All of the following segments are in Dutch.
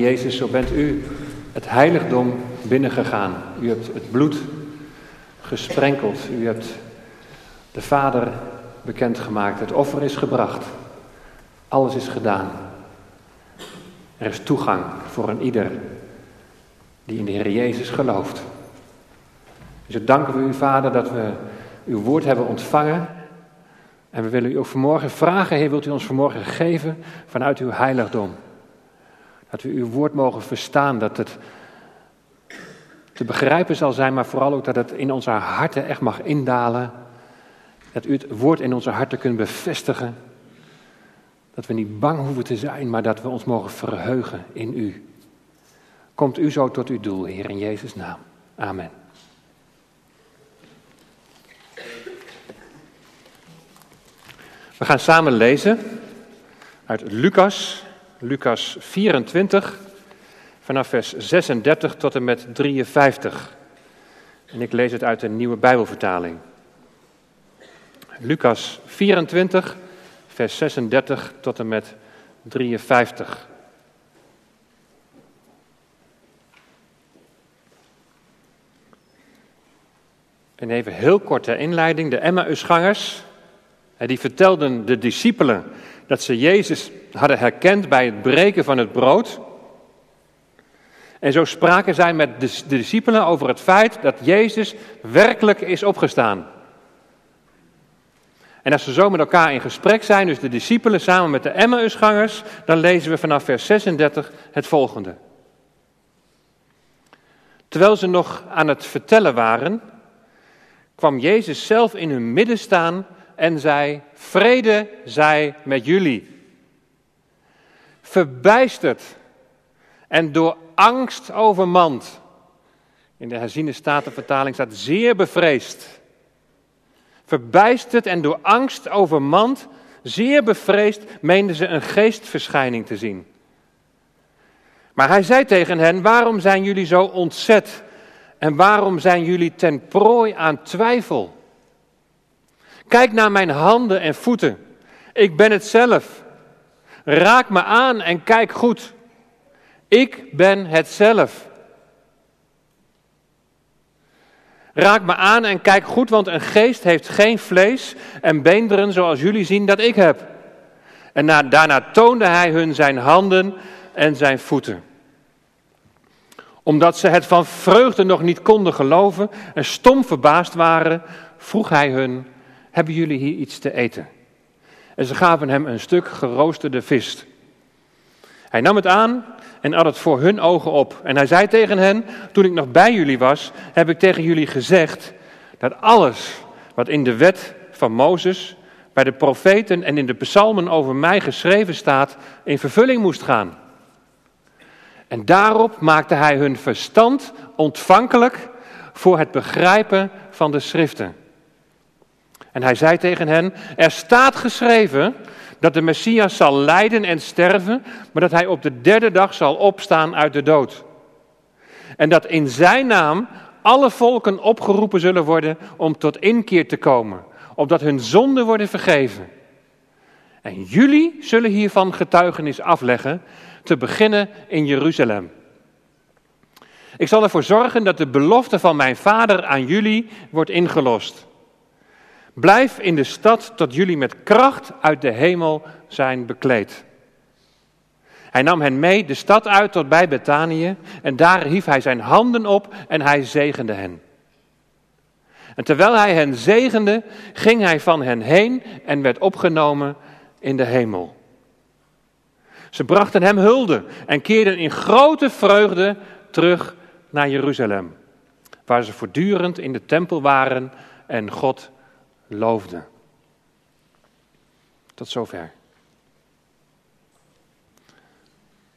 Jezus, zo bent u het heiligdom binnengegaan. U hebt het bloed gesprenkeld. U hebt de Vader bekendgemaakt. Het offer is gebracht. Alles is gedaan. Er is toegang voor een ieder die in de Heer Jezus gelooft. Dus ik danken we u, Vader, dat we uw woord hebben ontvangen. En we willen u ook vanmorgen vragen, Heer, wilt u ons vanmorgen geven vanuit uw heiligdom? Dat we uw woord mogen verstaan, dat het te begrijpen zal zijn, maar vooral ook dat het in onze harten echt mag indalen. Dat u het woord in onze harten kunt bevestigen. Dat we niet bang hoeven te zijn, maar dat we ons mogen verheugen in u. Komt u zo tot uw doel, Heer, in Jezus' naam. Amen. We gaan samen lezen uit Lucas, Lucas 24, vanaf vers 36 tot en met 53. En ik lees het uit de nieuwe Bijbelvertaling. Lucas 24, vers 36 tot en met 53. En even heel korte inleiding. De Emmausgangers, die vertelden de discipelen dat ze Jezus hadden herkend bij het breken van het brood. En zo spraken zij met de discipelen over het feit dat Jezus werkelijk is opgestaan. En als ze zo met elkaar in gesprek zijn, dus de discipelen samen met de Emmausgangers, dan lezen we vanaf vers 36 het volgende. Terwijl ze nog aan het vertellen waren, kwam Jezus zelf in hun midden staan en zei: Vrede zij met jullie. Verbijsterd en door angst overmand. In de herziene statenvertaling staat zeer bevreesd. Verbijsterd en door angst overmand, zeer bevreesd, meenden ze een geestverschijning te zien. Maar hij zei tegen hen: Waarom zijn jullie zo ontzet? En waarom zijn jullie ten prooi aan twijfel? Kijk naar mijn handen en voeten. Ik ben het zelf. Raak me aan en kijk goed. Ik ben het zelf. Raak me aan en kijk goed, want een geest heeft geen vlees en beenderen zoals jullie zien dat ik heb. En daarna toonde hij hun zijn handen en zijn voeten. Omdat ze het van vreugde nog niet konden geloven en stom verbaasd waren, vroeg hij hun: Hebben jullie hier iets te eten? En ze gaven hem een stuk geroosterde vis. Hij nam het aan en at het voor hun ogen op. En hij zei tegen hen: Toen ik nog bij jullie was, heb ik tegen jullie gezegd dat alles wat in de wet van Mozes, bij de profeten en in de psalmen over mij geschreven staat, in vervulling moest gaan. En daarop maakte hij hun verstand ontvankelijk voor het begrijpen van de schriften. En hij zei tegen hen: Er staat geschreven dat de Messias zal lijden en sterven, maar dat hij op de derde dag zal opstaan uit de dood. En dat in zijn naam alle volken opgeroepen zullen worden om tot inkeer te komen, opdat hun zonden worden vergeven. En jullie zullen hiervan getuigenis afleggen, te beginnen in Jeruzalem. Ik zal ervoor zorgen dat de belofte van mijn vader aan jullie wordt ingelost. Blijf in de stad tot jullie met kracht uit de hemel zijn bekleed. Hij nam hen mee de stad uit tot bij Betanië en daar hief hij zijn handen op en hij zegende hen. En terwijl hij hen zegende, ging hij van hen heen en werd opgenomen in de hemel. Ze brachten hem hulde en keerden in grote vreugde terug naar Jeruzalem, waar ze voortdurend in de tempel waren en God loofde. Tot zover.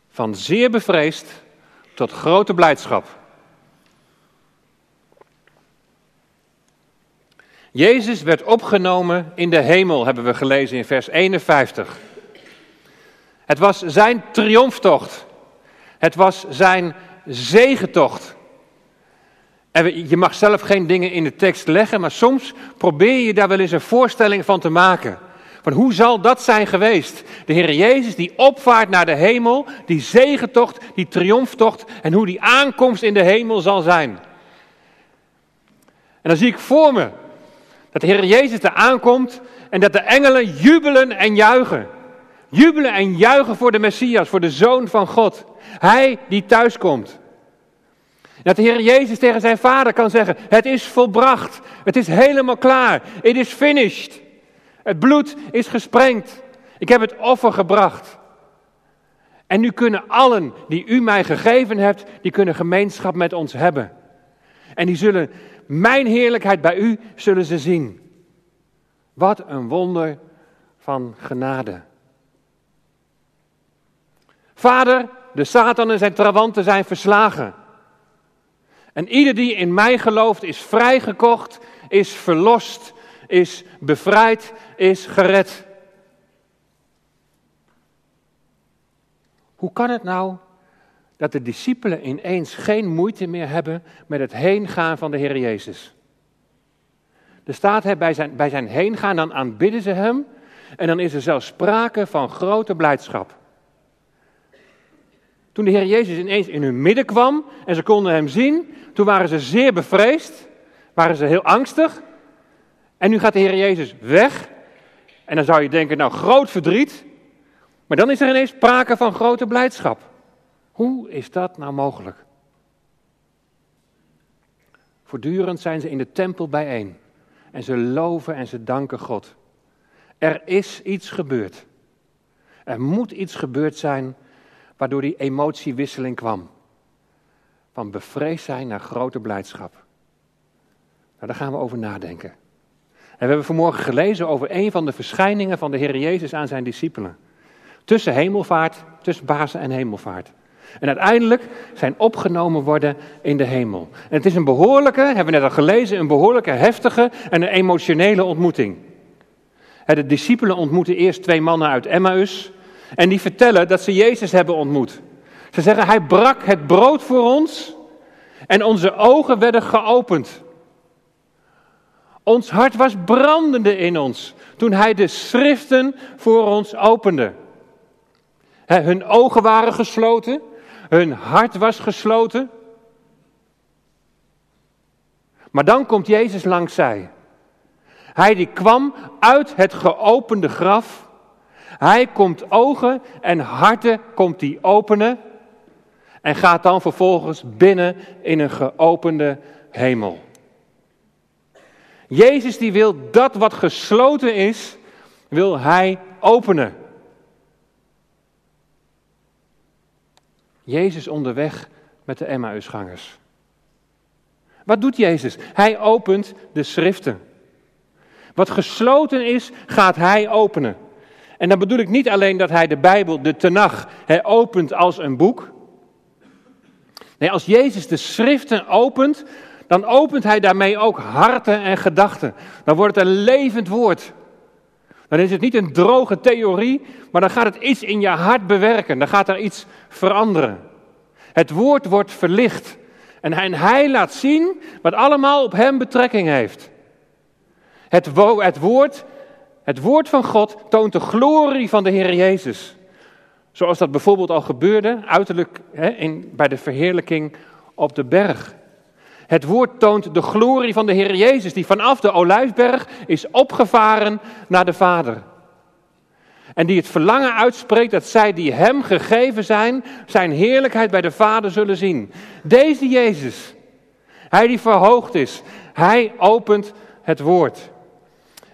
Van zeer bevreesd tot grote blijdschap. Jezus werd opgenomen in de hemel, hebben we gelezen in vers 51. Het was zijn triomftocht. Het was zijn zegentocht. En je mag zelf geen dingen in de tekst leggen, maar soms probeer je daar wel eens een voorstelling van te maken. Van hoe zal dat zijn geweest? De Heer Jezus die opvaart naar de hemel, die zegentocht, die triomftocht en hoe die aankomst in de hemel zal zijn. En dan zie ik voor me dat de Heer Jezus er aankomt en dat de engelen jubelen en juichen. Jubelen en juichen voor de Messias, voor de Zoon van God. Hij die thuiskomt. Dat de Heer Jezus tegen zijn vader kan zeggen: Het is volbracht. Het is helemaal klaar. It is finished. Het bloed is gesprengd. Ik heb het offer gebracht. En nu kunnen allen die u mij gegeven hebt, die kunnen gemeenschap met ons hebben. En die zullen mijn heerlijkheid bij u zullen ze zien. Wat een wonder van genade. Vader, de Satan en zijn trawanten zijn verslagen. En ieder die in mij gelooft is vrijgekocht, is verlost, is bevrijd, is gered. Hoe kan het nou dat de discipelen ineens geen moeite meer hebben met het heengaan van de Heer Jezus? Er staat bij zijn, bij zijn heengaan, dan aanbidden ze hem en dan is er zelfs sprake van grote blijdschap. Toen de Heer Jezus ineens in hun midden kwam en ze konden hem zien, toen waren ze zeer bevreesd, waren ze heel angstig. En nu gaat de Heer Jezus weg. En dan zou je denken, nou groot verdriet. Maar dan is er ineens sprake van grote blijdschap. Hoe is dat nou mogelijk? Voortdurend zijn ze in de tempel bijeen. En ze loven en ze danken God. Er is iets gebeurd. Er moet iets gebeurd zijn waardoor die emotiewisseling kwam. Van bevreesd zijn naar grote blijdschap. Nou, daar gaan we over nadenken. En we hebben vanmorgen gelezen over een van de verschijningen van de Heer Jezus aan zijn discipelen. Tussen hemelvaart, tussen bazen en hemelvaart. En uiteindelijk zijn opgenomen worden in de hemel. En het is een behoorlijke, hebben we net al gelezen, een behoorlijke heftige en een emotionele ontmoeting. De discipelen ontmoeten eerst twee mannen uit Emmaus. En die vertellen dat ze Jezus hebben ontmoet. Ze zeggen, hij brak het brood voor ons en onze ogen werden geopend. Ons hart was brandende in ons toen hij de schriften voor ons opende. Hun ogen waren gesloten, hun hart was gesloten. Maar dan komt Jezus langs zij. Hij die kwam uit het geopende graf hij komt ogen en harten komt hij openen en gaat dan vervolgens binnen in een geopende hemel. Jezus die wil dat wat gesloten is, wil hij openen. Jezus onderweg met de Emmausgangers. Wat doet Jezus? Hij opent de schriften. Wat gesloten is, gaat hij openen. En dan bedoel ik niet alleen dat hij de Bijbel, de Tenach, opent als een boek. Nee, als Jezus de schriften opent, dan opent hij daarmee ook harten en gedachten. Dan wordt het een levend woord. Dan is het niet een droge theorie, maar dan gaat het iets in je hart bewerken. Dan gaat er iets veranderen. Het woord wordt verlicht. En hij, laat zien wat allemaal op hem betrekking heeft. Het woord het woord van God toont de glorie van de Heer Jezus. Zoals dat bijvoorbeeld al gebeurde, uiterlijk hè, in, bij de verheerlijking op de berg. Het woord toont de glorie van de Heer Jezus, die vanaf de Olijfberg is opgevaren naar de Vader. En die het verlangen uitspreekt dat zij die hem gegeven zijn, zijn heerlijkheid bij de Vader zullen zien. Deze Jezus, hij die verhoogd is, hij opent het woord.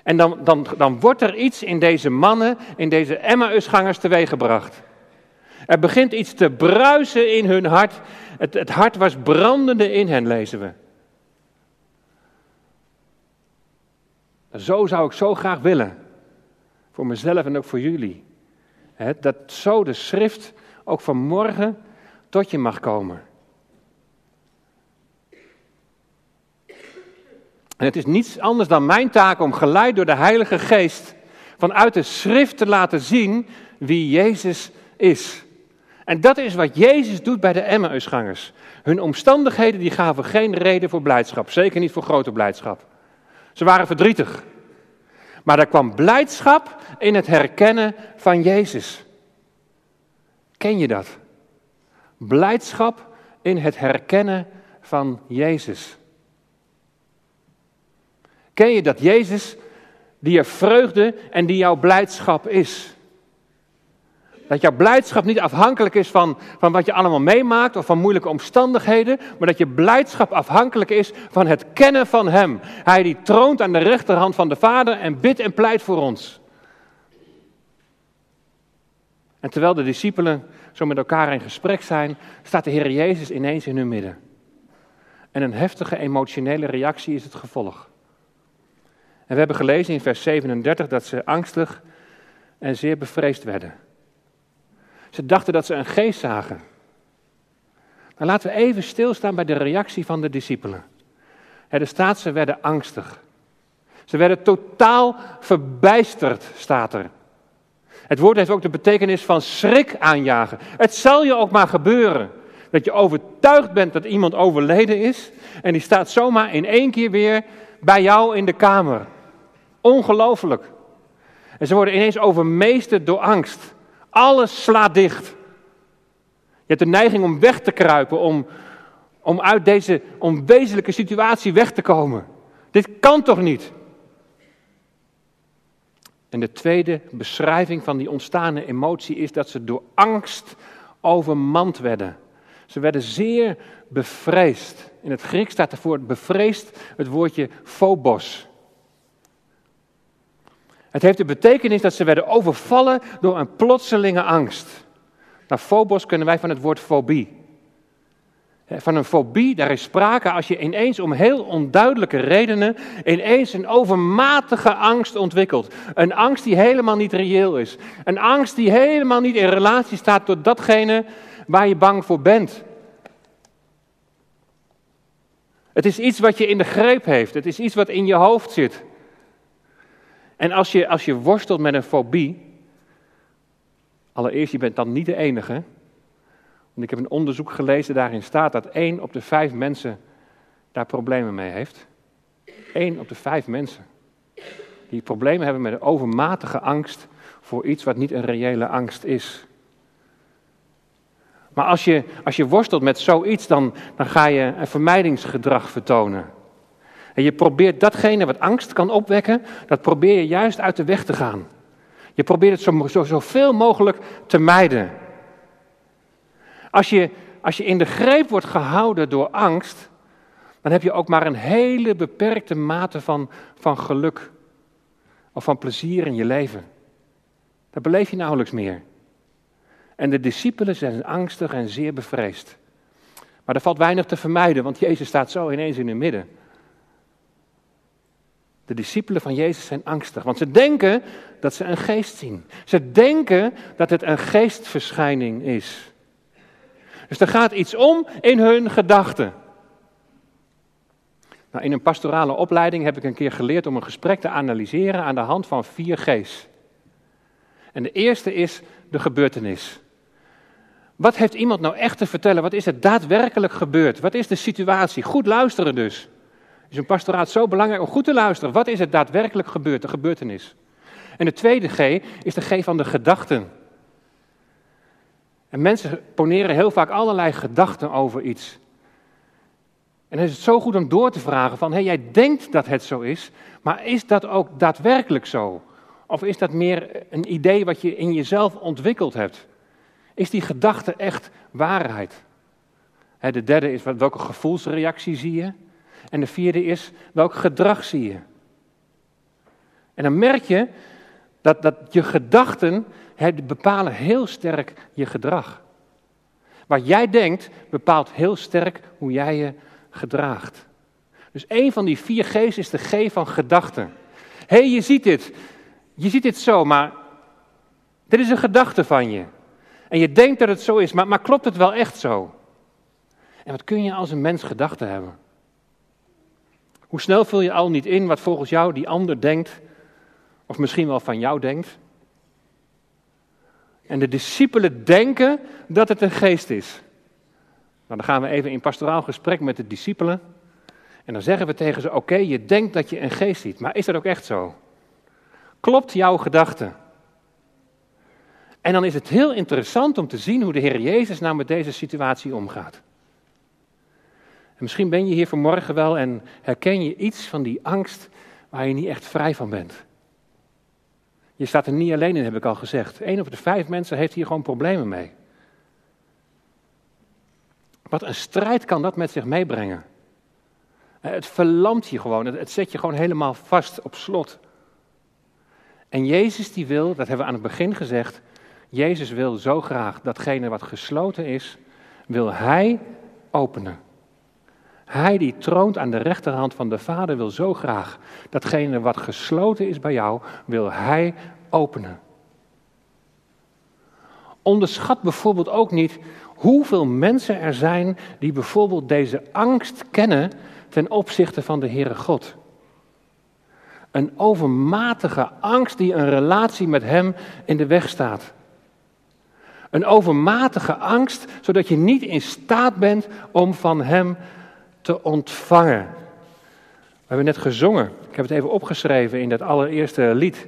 En dan, dan, dan wordt er iets in deze mannen, in deze Emmausgangers teweeggebracht. Er begint iets te bruisen in hun hart. Het, het hart was brandende in hen, lezen we. Zo zou ik zo graag willen. Voor mezelf en ook voor jullie. dat zo de schrift ook vanmorgen tot je mag komen. En het is niets anders dan mijn taak om geleid door de Heilige Geest vanuit de schrift te laten zien wie Jezus is. En dat is wat Jezus doet bij de Emmausgangers. Hun omstandigheden die gaven geen reden voor blijdschap, zeker niet voor grote blijdschap. Ze waren verdrietig. Maar er kwam blijdschap in het herkennen van Jezus. Ken je dat? Blijdschap in het herkennen van Jezus. Ken je dat Jezus die je vreugde en die jouw blijdschap is? Dat jouw blijdschap niet afhankelijk is van, van wat je allemaal meemaakt of van moeilijke omstandigheden, maar dat je blijdschap afhankelijk is van het kennen van Hem. Hij die troont aan de rechterhand van de Vader en bidt en pleit voor ons. En terwijl de discipelen zo met elkaar in gesprek zijn, staat de Heer Jezus ineens in hun midden. En een heftige emotionele reactie is het gevolg. En we hebben gelezen in vers 37 dat ze angstig en zeer bevreesd werden. Ze dachten dat ze een geest zagen. Maar laten we even stilstaan bij de reactie van de discipelen. Er staat, ze werden angstig. Ze werden totaal verbijsterd, staat er. Het woord heeft ook de betekenis van schrik aanjagen. Het zal je ook maar gebeuren. Dat je overtuigd bent dat iemand overleden is. En die staat zomaar in één keer weer bij jou in de kamer. Ongelooflijk. En ze worden ineens overmeesterd door angst. Alles slaat dicht. Je hebt de neiging om weg te kruipen, om, om uit deze onwezenlijke situatie weg te komen. Dit kan toch niet? En de tweede beschrijving van die ontstane emotie is dat ze door angst overmand werden. Ze werden zeer bevreesd. In het Grieks staat ervoor bevreesd het woordje phobos. Het heeft de betekenis dat ze werden overvallen door een plotselinge angst. Nou, phobos kunnen wij van het woord fobie. Van een fobie, daar is sprake als je ineens om heel onduidelijke redenen ineens een overmatige angst ontwikkelt. Een angst die helemaal niet reëel is. Een angst die helemaal niet in relatie staat tot datgene waar je bang voor bent. Het is iets wat je in de greep heeft. Het is iets wat in je hoofd zit. En als je, als je worstelt met een fobie, allereerst, je bent dan niet de enige. Want ik heb een onderzoek gelezen, daarin staat dat één op de vijf mensen daar problemen mee heeft. Eén op de vijf mensen. Die problemen hebben met een overmatige angst voor iets wat niet een reële angst is. Maar als je, als je worstelt met zoiets, dan, dan ga je een vermijdingsgedrag vertonen. En je probeert datgene wat angst kan opwekken, dat probeer je juist uit de weg te gaan. Je probeert het zo, zo, zoveel mogelijk te mijden. Als je, als je in de greep wordt gehouden door angst, dan heb je ook maar een hele beperkte mate van, van geluk of van plezier in je leven. Dat beleef je nauwelijks meer. En de discipelen zijn angstig en zeer bevreesd. Maar er valt weinig te vermijden, want Jezus staat zo ineens in hun midden. De discipelen van Jezus zijn angstig, want ze denken dat ze een geest zien. Ze denken dat het een geestverschijning is. Dus er gaat iets om in hun gedachten. Nou, in een pastorale opleiding heb ik een keer geleerd om een gesprek te analyseren aan de hand van vier G's. En de eerste is de gebeurtenis. Wat heeft iemand nou echt te vertellen? Wat is er daadwerkelijk gebeurd? Wat is de situatie? Goed luisteren dus is een pastoraat zo belangrijk om goed te luisteren. Wat is er daadwerkelijk gebeurd, de gebeurtenis? En de tweede G is de G van de gedachten. En mensen poneren heel vaak allerlei gedachten over iets. En dan is het zo goed om door te vragen van, hé, hey, jij denkt dat het zo is, maar is dat ook daadwerkelijk zo? Of is dat meer een idee wat je in jezelf ontwikkeld hebt? Is die gedachte echt waarheid? De derde is, welke gevoelsreactie zie je? En de vierde is, welk gedrag zie je? En dan merk je dat, dat je gedachten bepalen heel sterk je gedrag. Wat jij denkt bepaalt heel sterk hoe jij je gedraagt. Dus een van die vier G's is de G van gedachten. Hé, hey, je ziet dit. Je ziet dit zo, maar dit is een gedachte van je. En je denkt dat het zo is, maar, maar klopt het wel echt zo? En wat kun je als een mens gedachten hebben? Hoe snel vul je al niet in wat volgens jou die ander denkt, of misschien wel van jou denkt? En de discipelen denken dat het een geest is. Nou, dan gaan we even in pastoraal gesprek met de discipelen. En dan zeggen we tegen ze: Oké, je denkt dat je een geest ziet, maar is dat ook echt zo? Klopt jouw gedachte? En dan is het heel interessant om te zien hoe de Heer Jezus nou met deze situatie omgaat. En misschien ben je hier vanmorgen wel en herken je iets van die angst waar je niet echt vrij van bent. Je staat er niet alleen in, heb ik al gezegd. Eén op de vijf mensen heeft hier gewoon problemen mee. Wat een strijd kan dat met zich meebrengen. Het verlamt je gewoon, het zet je gewoon helemaal vast op slot. En Jezus die wil, dat hebben we aan het begin gezegd, Jezus wil zo graag datgene wat gesloten is, wil Hij openen. Hij die troont aan de rechterhand van de Vader wil zo graag datgene wat gesloten is bij jou, wil Hij openen. Onderschat bijvoorbeeld ook niet hoeveel mensen er zijn die bijvoorbeeld deze angst kennen ten opzichte van de Heere God. Een overmatige angst die een relatie met Hem in de weg staat. Een overmatige angst, zodat je niet in staat bent om van Hem te ontvangen. We hebben net gezongen, ik heb het even opgeschreven in dat allereerste lied.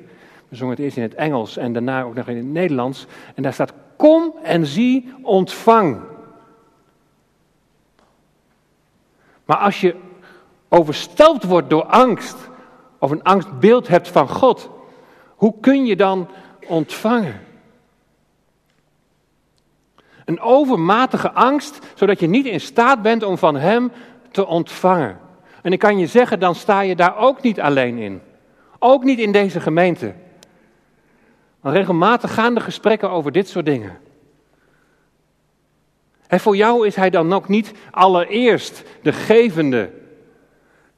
We zongen het eerst in het Engels en daarna ook nog in het Nederlands. En daar staat: Kom en zie, ontvang. Maar als je overstelpt wordt door angst, of een angstbeeld hebt van God, hoe kun je dan ontvangen? Een overmatige angst, zodat je niet in staat bent om van Hem te ontvangen. En ik kan je zeggen, dan sta je daar ook niet alleen in. Ook niet in deze gemeente. Want regelmatig gaan de gesprekken over dit soort dingen. En voor jou is Hij dan ook niet allereerst de gevende.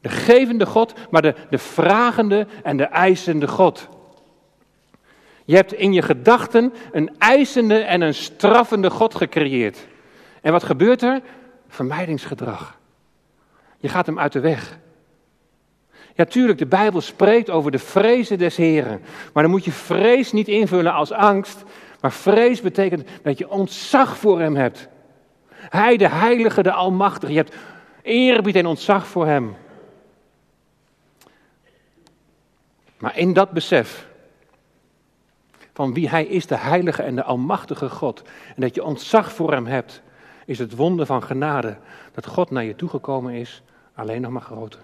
De gevende God, maar de, de vragende en de eisende God. Je hebt in je gedachten een eisende en een straffende God gecreëerd. En wat gebeurt er? Vermijdingsgedrag. Je gaat hem uit de weg. Ja, tuurlijk, de Bijbel spreekt over de vrezen des Heren. Maar dan moet je vrees niet invullen als angst. Maar vrees betekent dat je ontzag voor hem hebt. Hij, de Heilige, de Almachtige. Je hebt eerbied en ontzag voor hem. Maar in dat besef van wie hij is, de Heilige en de Almachtige God. En dat je ontzag voor hem hebt, is het wonder van genade dat God naar je toegekomen is alleen nog maar groter.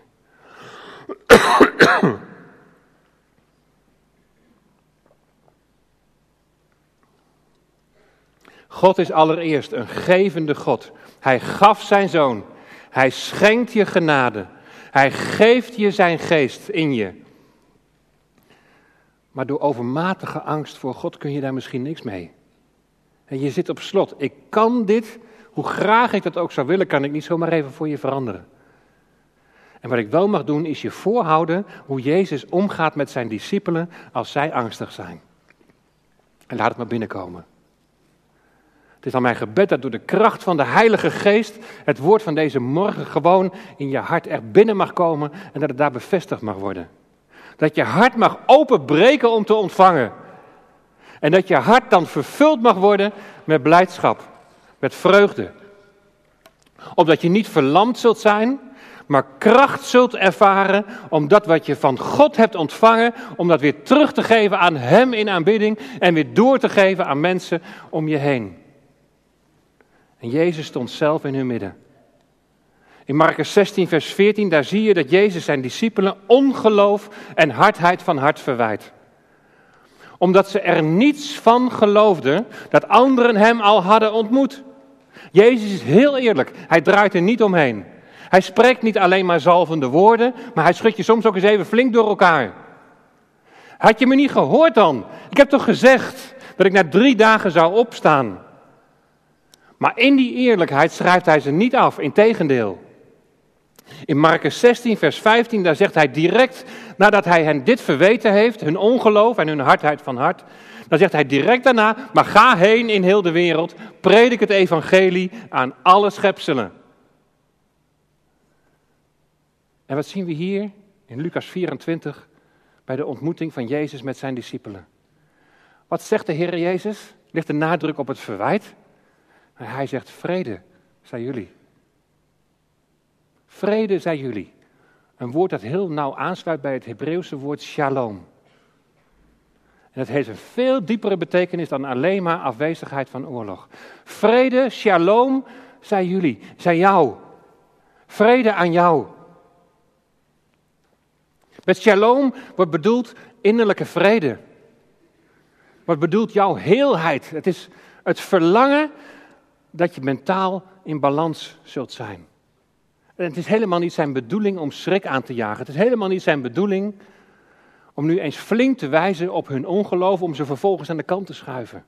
God is allereerst een gevende God. Hij gaf zijn zoon. Hij schenkt je genade. Hij geeft je zijn geest in je. Maar door overmatige angst voor God kun je daar misschien niks mee. En je zit op slot. Ik kan dit, hoe graag ik dat ook zou willen, kan ik niet zomaar even voor je veranderen. En wat ik wel mag doen, is je voorhouden hoe Jezus omgaat met zijn discipelen als zij angstig zijn. En laat het maar binnenkomen. Het is aan mijn gebed dat door de kracht van de Heilige Geest het woord van deze morgen gewoon in je hart er binnen mag komen en dat het daar bevestigd mag worden. Dat je hart mag openbreken om te ontvangen. En dat je hart dan vervuld mag worden met blijdschap, met vreugde. Omdat je niet verlamd zult zijn, maar kracht zult ervaren om dat wat je van God hebt ontvangen, om dat weer terug te geven aan Hem in aanbidding en weer door te geven aan mensen om je heen. En Jezus stond zelf in hun midden. In Marcus 16, vers 14, daar zie je dat Jezus zijn discipelen ongeloof en hardheid van hart verwijt. Omdat ze er niets van geloofden dat anderen hem al hadden ontmoet. Jezus is heel eerlijk, hij draait er niet omheen. Hij spreekt niet alleen maar zalvende woorden, maar hij schudt je soms ook eens even flink door elkaar. Had je me niet gehoord dan? Ik heb toch gezegd dat ik na drie dagen zou opstaan. Maar in die eerlijkheid schrijft hij ze niet af, integendeel. In Marcus 16, vers 15, daar zegt hij direct, nadat hij hen dit verweten heeft, hun ongeloof en hun hardheid van hart, dan zegt hij direct daarna, maar ga heen in heel de wereld, predik het evangelie aan alle schepselen. En wat zien we hier in Lucas 24 bij de ontmoeting van Jezus met zijn discipelen? Wat zegt de Heer Jezus? Ligt de nadruk op het verwijt? Hij zegt vrede, zij jullie. Vrede, zij jullie. Een woord dat heel nauw aansluit bij het Hebreeuwse woord shalom. En het heeft een veel diepere betekenis dan alleen maar afwezigheid van oorlog. Vrede, shalom, zijn jullie, zijn jou. Vrede aan jou. Met shalom wordt bedoeld innerlijke vrede. Wordt bedoeld jouw heelheid. Het is het verlangen dat je mentaal in balans zult zijn. En het is helemaal niet zijn bedoeling om schrik aan te jagen. Het is helemaal niet zijn bedoeling om nu eens flink te wijzen op hun ongeloof, om ze vervolgens aan de kant te schuiven.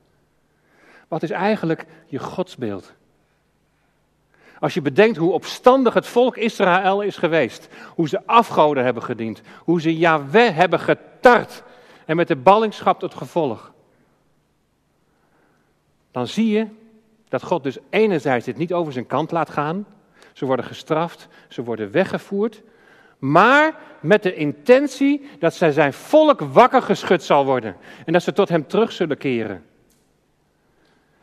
Wat is eigenlijk je godsbeeld? Als je bedenkt hoe opstandig het volk Israël is geweest, hoe ze afgoden hebben gediend, hoe ze Yahweh hebben getart en met de ballingschap tot gevolg. Dan zie je dat God dus enerzijds dit niet over zijn kant laat gaan. Ze worden gestraft, ze worden weggevoerd, maar met de intentie dat zij zijn volk wakker geschud zal worden en dat ze tot hem terug zullen keren.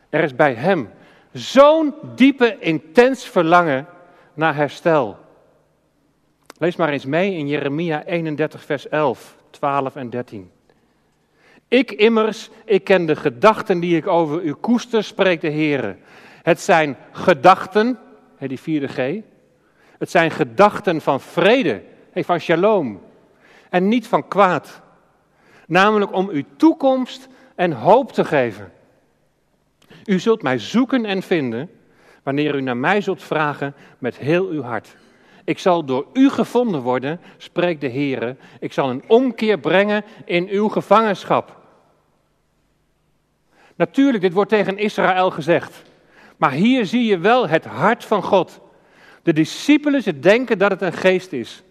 Er is bij hem zo'n diepe, intens verlangen naar herstel. Lees maar eens mee in Jeremia 31, vers 11, 12 en 13. Ik immers, ik ken de gedachten die ik over u koester, spreekt de Heer. Het zijn gedachten, die vierde G. Het zijn gedachten van vrede, van shalom. En niet van kwaad. Namelijk om u toekomst en hoop te geven. U zult mij zoeken en vinden wanneer u naar mij zult vragen met heel uw hart. Ik zal door u gevonden worden, spreekt de Heer. Ik zal een omkeer brengen in uw gevangenschap. Natuurlijk, dit wordt tegen Israël gezegd. Maar hier zie je wel het hart van God. De discipelen, ze denken dat het een geest is.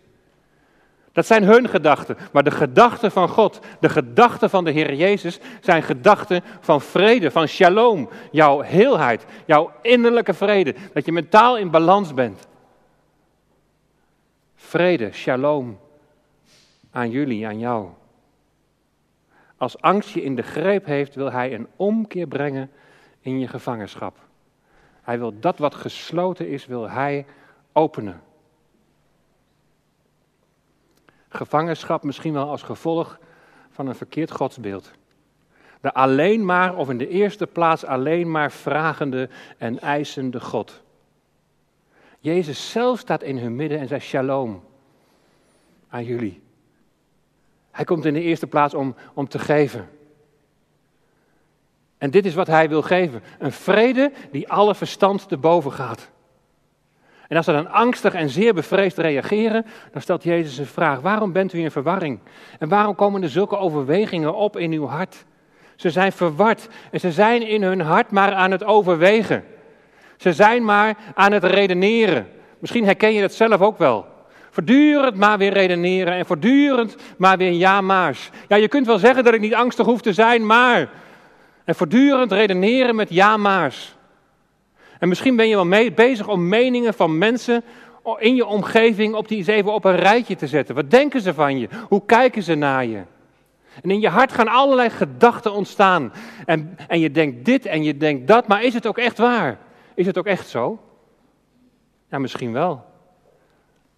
Dat zijn hun gedachten. Maar de gedachten van God, de gedachten van de Heer Jezus, zijn gedachten van vrede, van shalom. Jouw heelheid, jouw innerlijke vrede. Dat je mentaal in balans bent. Vrede, shalom. Aan jullie, aan jou. Als angst je in de greep heeft, wil hij een omkeer brengen in je gevangenschap. Hij wil dat wat gesloten is, wil hij openen. Gevangenschap misschien wel als gevolg van een verkeerd godsbeeld. De alleen maar, of in de eerste plaats alleen maar vragende en eisende God. Jezus zelf staat in hun midden en zegt shalom aan jullie. Hij komt in de eerste plaats om, om te geven. En dit is wat hij wil geven: een vrede die alle verstand te boven gaat. En als ze dan angstig en zeer bevreesd reageren, dan stelt Jezus een vraag: waarom bent u in verwarring? En waarom komen er zulke overwegingen op in uw hart? Ze zijn verward en ze zijn in hun hart maar aan het overwegen. Ze zijn maar aan het redeneren. Misschien herken je dat zelf ook wel. Voortdurend maar weer redeneren en voortdurend maar weer ja-maars. Ja, je kunt wel zeggen dat ik niet angstig hoef te zijn, maar. En voortdurend redeneren met ja-maars. En misschien ben je wel bezig om meningen van mensen in je omgeving op die even op een rijtje te zetten. Wat denken ze van je? Hoe kijken ze naar je? En in je hart gaan allerlei gedachten ontstaan. En, en je denkt dit en je denkt dat, maar is het ook echt waar? Is het ook echt zo? Ja, misschien wel.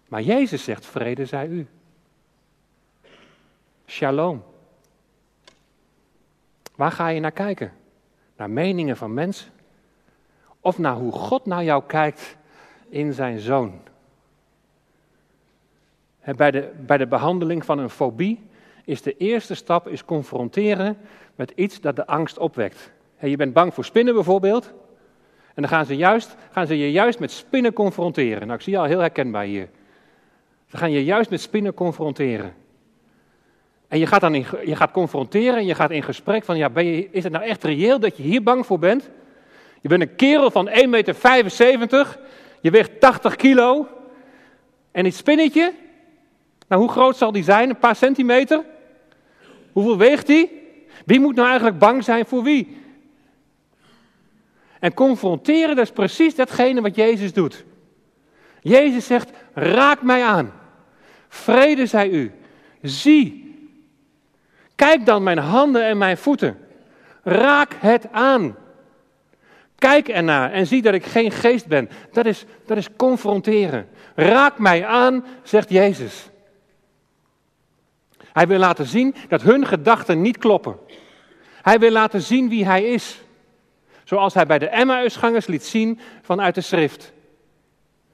Maar Jezus zegt: vrede zij u. Shalom. Waar ga je naar kijken? Naar meningen van mensen? Of naar hoe God naar jou kijkt in zijn zoon? Bij de, bij de behandeling van een fobie is de eerste stap is confronteren met iets dat de angst opwekt. Je bent bang voor spinnen bijvoorbeeld. En dan gaan ze, juist, gaan ze je juist met spinnen confronteren. Nou, ik zie je al heel herkenbaar hier. Ze gaan je juist met spinnen confronteren. En je gaat dan in, je gaat confronteren en je gaat in gesprek van, ja, ben je, is het nou echt reëel dat je hier bang voor bent? Je bent een kerel van 1,75 meter, je weegt 80 kilo. En dit spinnetje, nou hoe groot zal die zijn? Een paar centimeter? Hoeveel weegt die? Wie moet nou eigenlijk bang zijn voor wie? En confronteren, dat is precies datgene wat Jezus doet. Jezus zegt, raak mij aan. Vrede zij u. Zie. Kijk dan mijn handen en mijn voeten. Raak het aan. Kijk ernaar en zie dat ik geen geest ben. Dat is, dat is confronteren. Raak mij aan, zegt Jezus. Hij wil laten zien dat hun gedachten niet kloppen. Hij wil laten zien wie hij is. Zoals hij bij de Emmausgangers liet zien vanuit de schrift.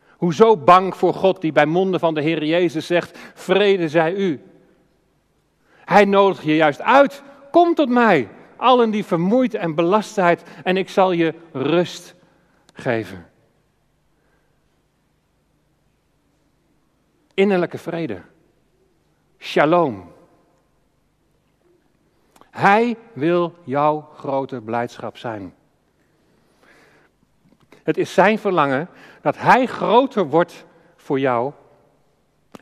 Hoezo bang voor God die bij monden van de Heer Jezus zegt, vrede zij u. Hij nodigt je juist uit, kom tot mij, allen die vermoeid en belast zijn, en ik zal je rust geven. Innerlijke vrede. Shalom. Hij wil jouw grote blijdschap zijn. Het is zijn verlangen dat hij groter wordt voor jou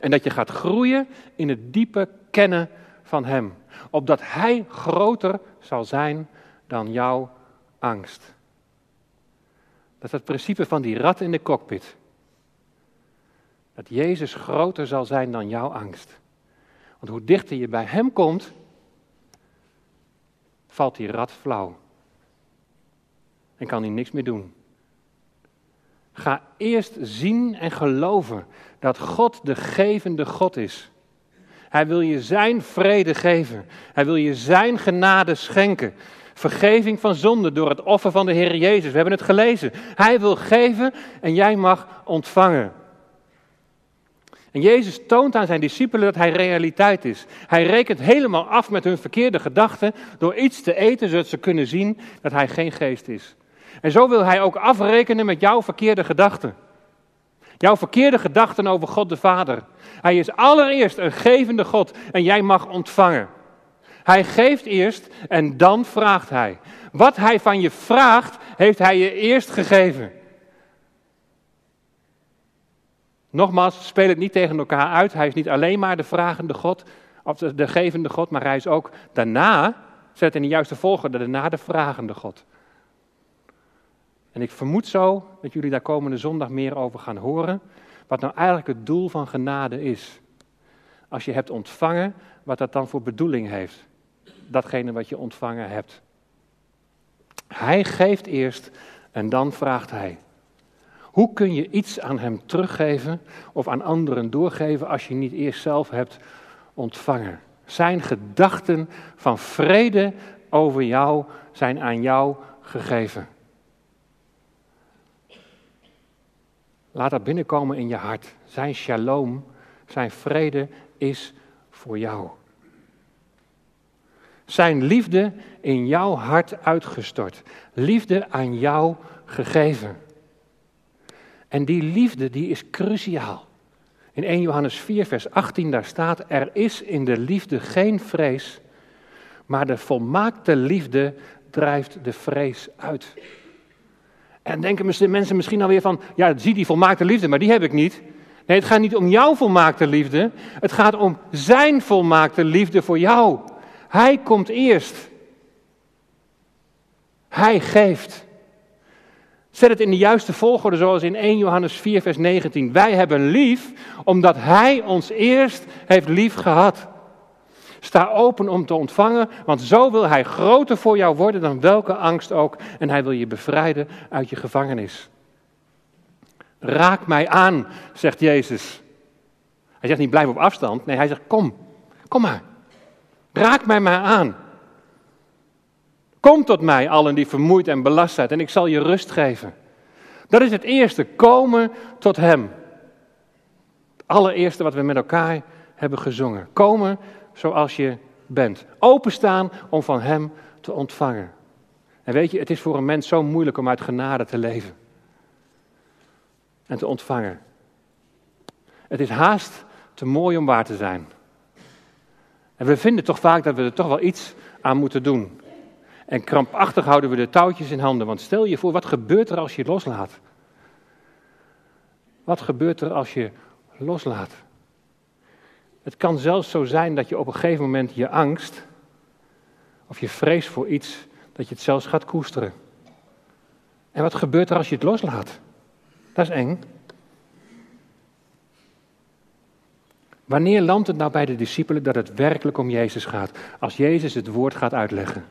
en dat je gaat groeien in het diepe kennen van hem. Opdat hij groter zal zijn dan jouw angst. Dat is het principe van die rat in de cockpit. Dat Jezus groter zal zijn dan jouw angst. Want hoe dichter je bij hem komt, valt die rat flauw. En kan hij niks meer doen. Ga eerst zien en geloven dat God de gevende God is. Hij wil je zijn vrede geven. Hij wil je zijn genade schenken. Vergeving van zonde door het offer van de Heer Jezus. We hebben het gelezen. Hij wil geven en jij mag ontvangen. En Jezus toont aan zijn discipelen dat hij realiteit is. Hij rekent helemaal af met hun verkeerde gedachten door iets te eten zodat ze kunnen zien dat hij geen geest is. En zo wil hij ook afrekenen met jouw verkeerde gedachten. Jouw verkeerde gedachten over God de Vader. Hij is allereerst een gevende God en jij mag ontvangen. Hij geeft eerst en dan vraagt hij. Wat hij van je vraagt, heeft hij je eerst gegeven. Nogmaals, speel het niet tegen elkaar uit. Hij is niet alleen maar de vragende God, of de, gevende God, maar hij is ook daarna, zet in de juiste volgorde, daarna de vragende God. En ik vermoed zo dat jullie daar komende zondag meer over gaan horen, wat nou eigenlijk het doel van genade is. Als je hebt ontvangen, wat dat dan voor bedoeling heeft. Datgene wat je ontvangen hebt. Hij geeft eerst en dan vraagt hij. Hoe kun je iets aan hem teruggeven of aan anderen doorgeven als je niet eerst zelf hebt ontvangen? Zijn gedachten van vrede over jou zijn aan jou gegeven. Laat dat binnenkomen in je hart. Zijn shalom, zijn vrede is voor jou. Zijn liefde in jouw hart uitgestort. Liefde aan jou gegeven. En die liefde die is cruciaal. In 1 Johannes 4, vers 18, daar staat: Er is in de liefde geen vrees, maar de volmaakte liefde drijft de vrees uit. En denken mensen misschien alweer van: Ja, zie die volmaakte liefde, maar die heb ik niet. Nee, het gaat niet om jouw volmaakte liefde. Het gaat om zijn volmaakte liefde voor jou. Hij komt eerst. Hij geeft. Zet het in de juiste volgorde, zoals in 1 Johannes 4, vers 19. Wij hebben lief, omdat Hij ons eerst heeft lief gehad. Sta open om te ontvangen, want zo wil Hij groter voor jou worden dan welke angst ook. En Hij wil je bevrijden uit je gevangenis. Raak mij aan, zegt Jezus. Hij zegt niet blijf op afstand. Nee, hij zegt kom, kom maar. Raak mij maar aan. Kom tot mij, allen die vermoeid en belast zijn, en ik zal je rust geven. Dat is het eerste, komen tot Hem. Het allereerste wat we met elkaar hebben gezongen. Komen zoals je bent. Openstaan om van Hem te ontvangen. En weet je, het is voor een mens zo moeilijk om uit genade te leven. En te ontvangen. Het is haast te mooi om waar te zijn. En we vinden toch vaak dat we er toch wel iets aan moeten doen. En krampachtig houden we de touwtjes in handen. Want stel je voor, wat gebeurt er als je loslaat? Wat gebeurt er als je loslaat? Het kan zelfs zo zijn dat je op een gegeven moment je angst of je vrees voor iets, dat je het zelfs gaat koesteren. En wat gebeurt er als je het loslaat? Dat is eng. Wanneer landt het nou bij de discipelen dat het werkelijk om Jezus gaat? Als Jezus het woord gaat uitleggen.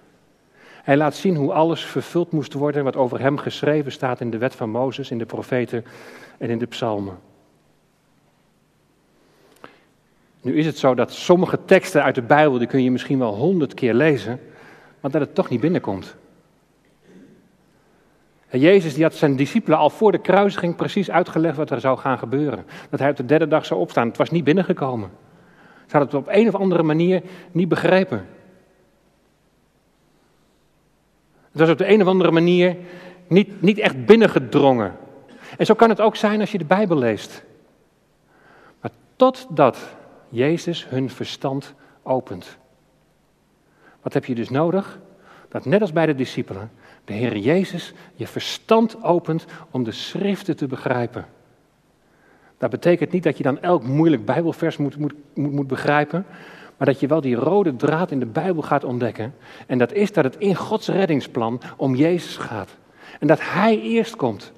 Hij laat zien hoe alles vervuld moest worden wat over hem geschreven staat in de wet van Mozes, in de profeten en in de psalmen. Nu is het zo dat sommige teksten uit de Bijbel, die kun je misschien wel honderd keer lezen, maar dat het toch niet binnenkomt. En Jezus die had zijn discipelen al voor de kruisiging precies uitgelegd wat er zou gaan gebeuren. Dat hij op de derde dag zou opstaan. Het was niet binnengekomen. Ze hadden het op een of andere manier niet begrepen. Het was op de een of andere manier niet, niet echt binnengedrongen. En zo kan het ook zijn als je de Bijbel leest. Maar totdat Jezus hun verstand opent. Wat heb je dus nodig? Dat net als bij de discipelen, de Heer Jezus je verstand opent om de schriften te begrijpen. Dat betekent niet dat je dan elk moeilijk Bijbelvers moet, moet, moet, moet begrijpen, maar dat je wel die rode draad in de Bijbel gaat ontdekken. En dat is dat het in Gods reddingsplan om Jezus gaat. En dat Hij eerst komt.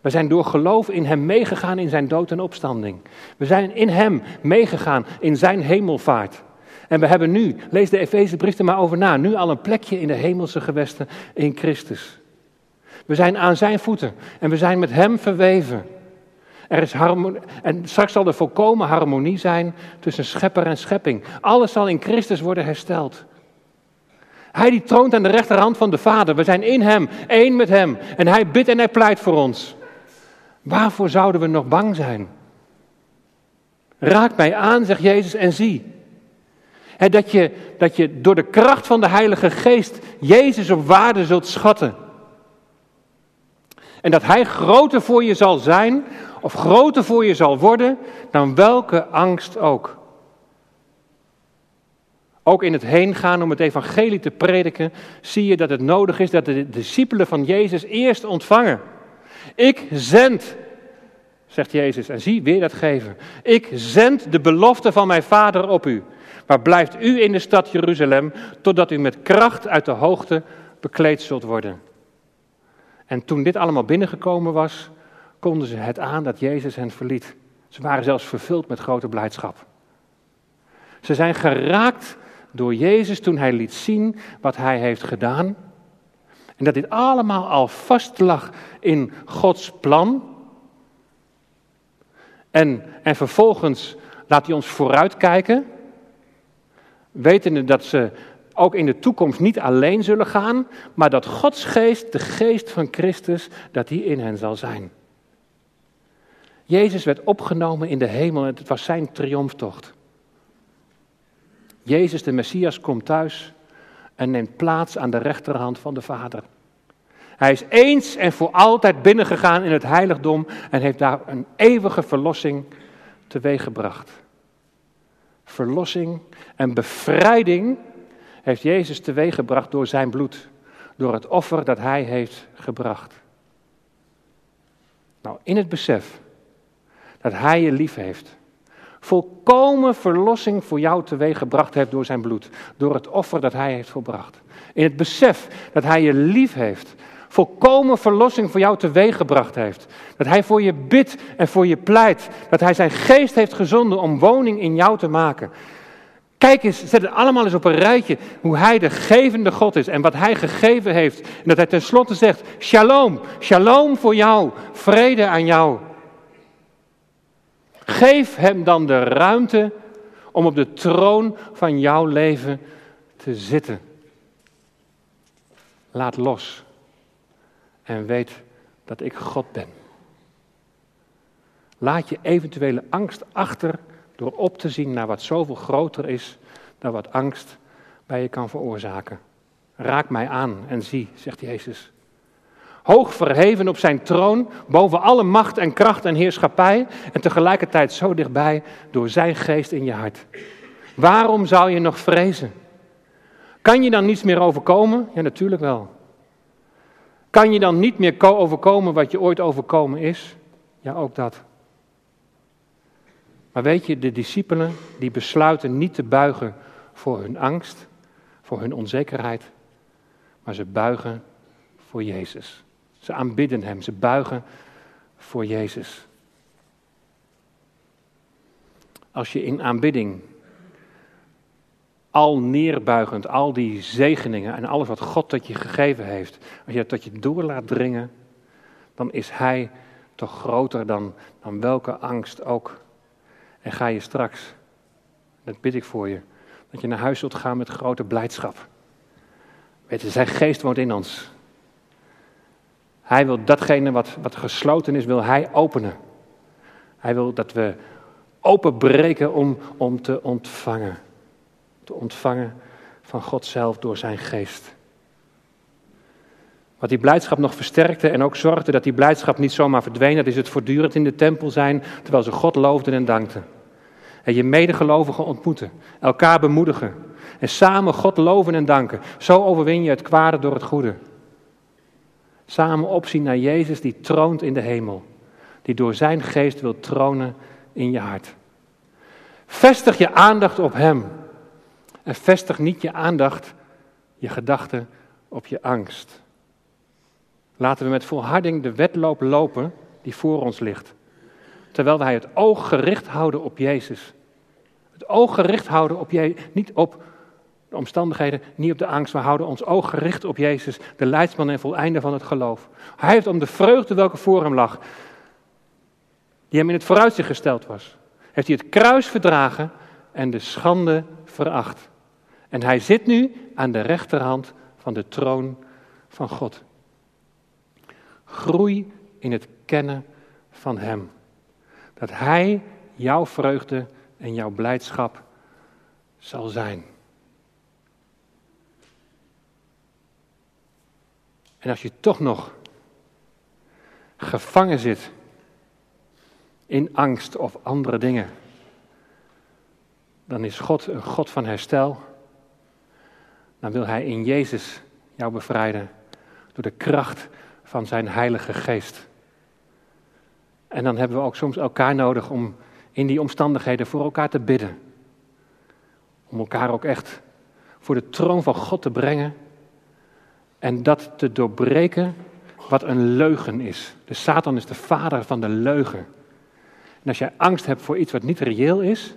We zijn door geloof in Hem meegegaan in Zijn dood en opstanding. We zijn in Hem meegegaan in Zijn hemelvaart. En we hebben nu, lees de Efezebrief er maar over na, nu al een plekje in de hemelse gewesten in Christus. We zijn aan Zijn voeten en we zijn met Hem verweven. Er is harmonie, en straks zal er volkomen harmonie zijn tussen schepper en schepping. Alles zal in Christus worden hersteld. Hij die troont aan de rechterhand van de Vader. We zijn in Hem, één met Hem. En Hij bidt en Hij pleit voor ons. Waarvoor zouden we nog bang zijn? Raak mij aan, zegt Jezus, en zie. dat, je, dat je door de kracht van de Heilige Geest Jezus op waarde zult schatten. En dat Hij groter voor je zal zijn, of groter voor je zal worden, dan welke angst ook. Ook in het heengaan om het evangelie te prediken, zie je dat het nodig is dat de discipelen van Jezus eerst ontvangen. Ik zend, zegt Jezus, en zie weer dat geven. Ik zend de belofte van mijn Vader op u. Maar blijft u in de stad Jeruzalem, totdat u met kracht uit de hoogte bekleed zult worden. En toen dit allemaal binnengekomen was, konden ze het aan dat Jezus hen verliet. Ze waren zelfs vervuld met grote blijdschap. Ze zijn geraakt door Jezus toen hij liet zien wat hij heeft gedaan. En dat dit allemaal al vast lag in Gods plan. En, en vervolgens laat hij ons vooruitkijken, wetende dat ze ook in de toekomst niet alleen zullen gaan, maar dat Gods geest, de geest van Christus, dat die in hen zal zijn. Jezus werd opgenomen in de hemel en het was zijn triomftocht. Jezus, de Messias, komt thuis en neemt plaats aan de rechterhand van de Vader. Hij is eens en voor altijd binnengegaan in het heiligdom en heeft daar een eeuwige verlossing teweeggebracht. Verlossing en bevrijding heeft Jezus teweeggebracht door zijn bloed, door het offer dat hij heeft gebracht. Nou, in het besef dat hij je lief heeft, volkomen verlossing voor jou teweeggebracht heeft door zijn bloed, door het offer dat hij heeft volbracht. In het besef dat hij je lief heeft, volkomen verlossing voor jou teweeggebracht heeft. Dat hij voor je bidt en voor je pleit. Dat hij zijn geest heeft gezonden om woning in jou te maken. Kijk eens, zet het allemaal eens op een rijtje hoe hij de gevende God is en wat hij gegeven heeft. En dat hij tenslotte zegt, shalom, shalom voor jou, vrede aan jou. Geef hem dan de ruimte om op de troon van jouw leven te zitten. Laat los en weet dat ik God ben. Laat je eventuele angst achter door op te zien naar wat zoveel groter is dan wat angst bij je kan veroorzaken. Raak mij aan en zie, zegt Jezus. Hoog verheven op zijn troon, boven alle macht en kracht en heerschappij en tegelijkertijd zo dichtbij door zijn geest in je hart. Waarom zou je nog vrezen? Kan je dan niets meer overkomen? Ja, natuurlijk wel. Kan je dan niet meer overkomen wat je ooit overkomen is? Ja, ook dat. Maar weet je, de discipelen die besluiten niet te buigen voor hun angst, voor hun onzekerheid, maar ze buigen voor Jezus. Ze aanbidden Hem, ze buigen voor Jezus. Als je in aanbidding al neerbuigend, al die zegeningen en alles wat God tot je gegeven heeft, als je dat je door laat dringen, dan is Hij toch groter dan, dan welke angst ook. En ga je straks, dat bid ik voor je, dat je naar huis zult gaan met grote blijdschap. Weet zijn geest woont in ons. Hij wil datgene wat, wat gesloten is, wil hij openen. Hij wil dat we openbreken om, om te ontvangen. Te ontvangen van God zelf door zijn geest. Wat die blijdschap nog versterkte en ook zorgde dat die blijdschap niet zomaar verdween, dat is het voortdurend in de tempel zijn terwijl ze God loofden en dankten. En je medegelovigen ontmoeten, elkaar bemoedigen en samen God loven en danken. Zo overwin je het kwade door het goede. Samen opzien naar Jezus die troont in de hemel, die door zijn geest wil tronen in je hart. Vestig je aandacht op Hem en vestig niet je aandacht, je gedachten op je angst. Laten we met volharding de wedloop lopen die voor ons ligt. Terwijl wij het oog gericht houden op Jezus. Het oog gericht houden op Jezus, niet op de omstandigheden, niet op de angst. We houden ons oog gericht op Jezus, de leidsman en voleinde van het geloof. Hij heeft om de vreugde welke voor hem lag, die hem in het vooruitzicht gesteld was, heeft hij het kruis verdragen en de schande veracht. En hij zit nu aan de rechterhand van de troon van God. Groei in het kennen van Hem. Dat Hij jouw vreugde en jouw blijdschap zal zijn. En als je toch nog gevangen zit in angst of andere dingen, dan is God een God van herstel. Dan wil Hij in Jezus jou bevrijden door de kracht van zijn Heilige Geest. En dan hebben we ook soms elkaar nodig om in die omstandigheden voor elkaar te bidden. Om elkaar ook echt voor de troon van God te brengen en dat te doorbreken wat een leugen is. De Satan is de vader van de leugen. En als jij angst hebt voor iets wat niet reëel is,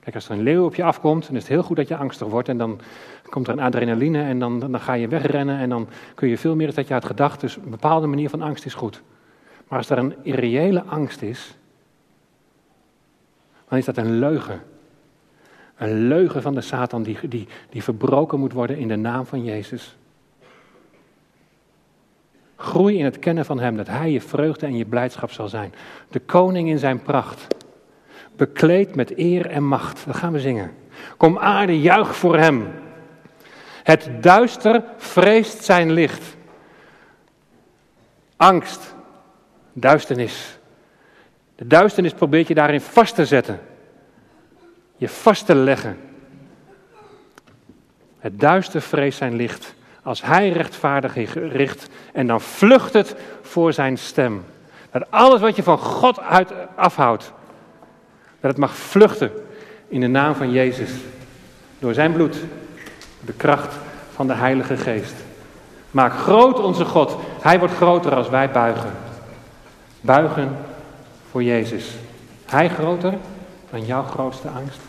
kijk als er een leeuw op je afkomt, dan is het heel goed dat je angstig wordt en dan komt er een adrenaline en dan, dan ga je wegrennen en dan kun je veel meer dan je had gedacht. Dus een bepaalde manier van angst is goed. Maar als er een irreële angst is, dan is dat een leugen. Een leugen van de Satan die, die, die verbroken moet worden in de naam van Jezus. Groei in het kennen van Hem, dat Hij je vreugde en je blijdschap zal zijn. De koning in zijn pracht, bekleed met eer en macht. Dat gaan we zingen. Kom aarde, juich voor Hem. Het duister vreest zijn licht. Angst, duisternis. De duisternis probeert je daarin vast te zetten. Je vast te leggen. Het duister vreest zijn licht. Als hij rechtvaardig richt en dan vlucht het voor zijn stem. Dat alles wat je van God uit afhoudt, dat het mag vluchten in de naam van Jezus. Door zijn bloed de kracht van de Heilige Geest. Maak groot onze God. Hij wordt groter als wij buigen. Buigen voor Jezus. Hij groter dan jouw grootste angst.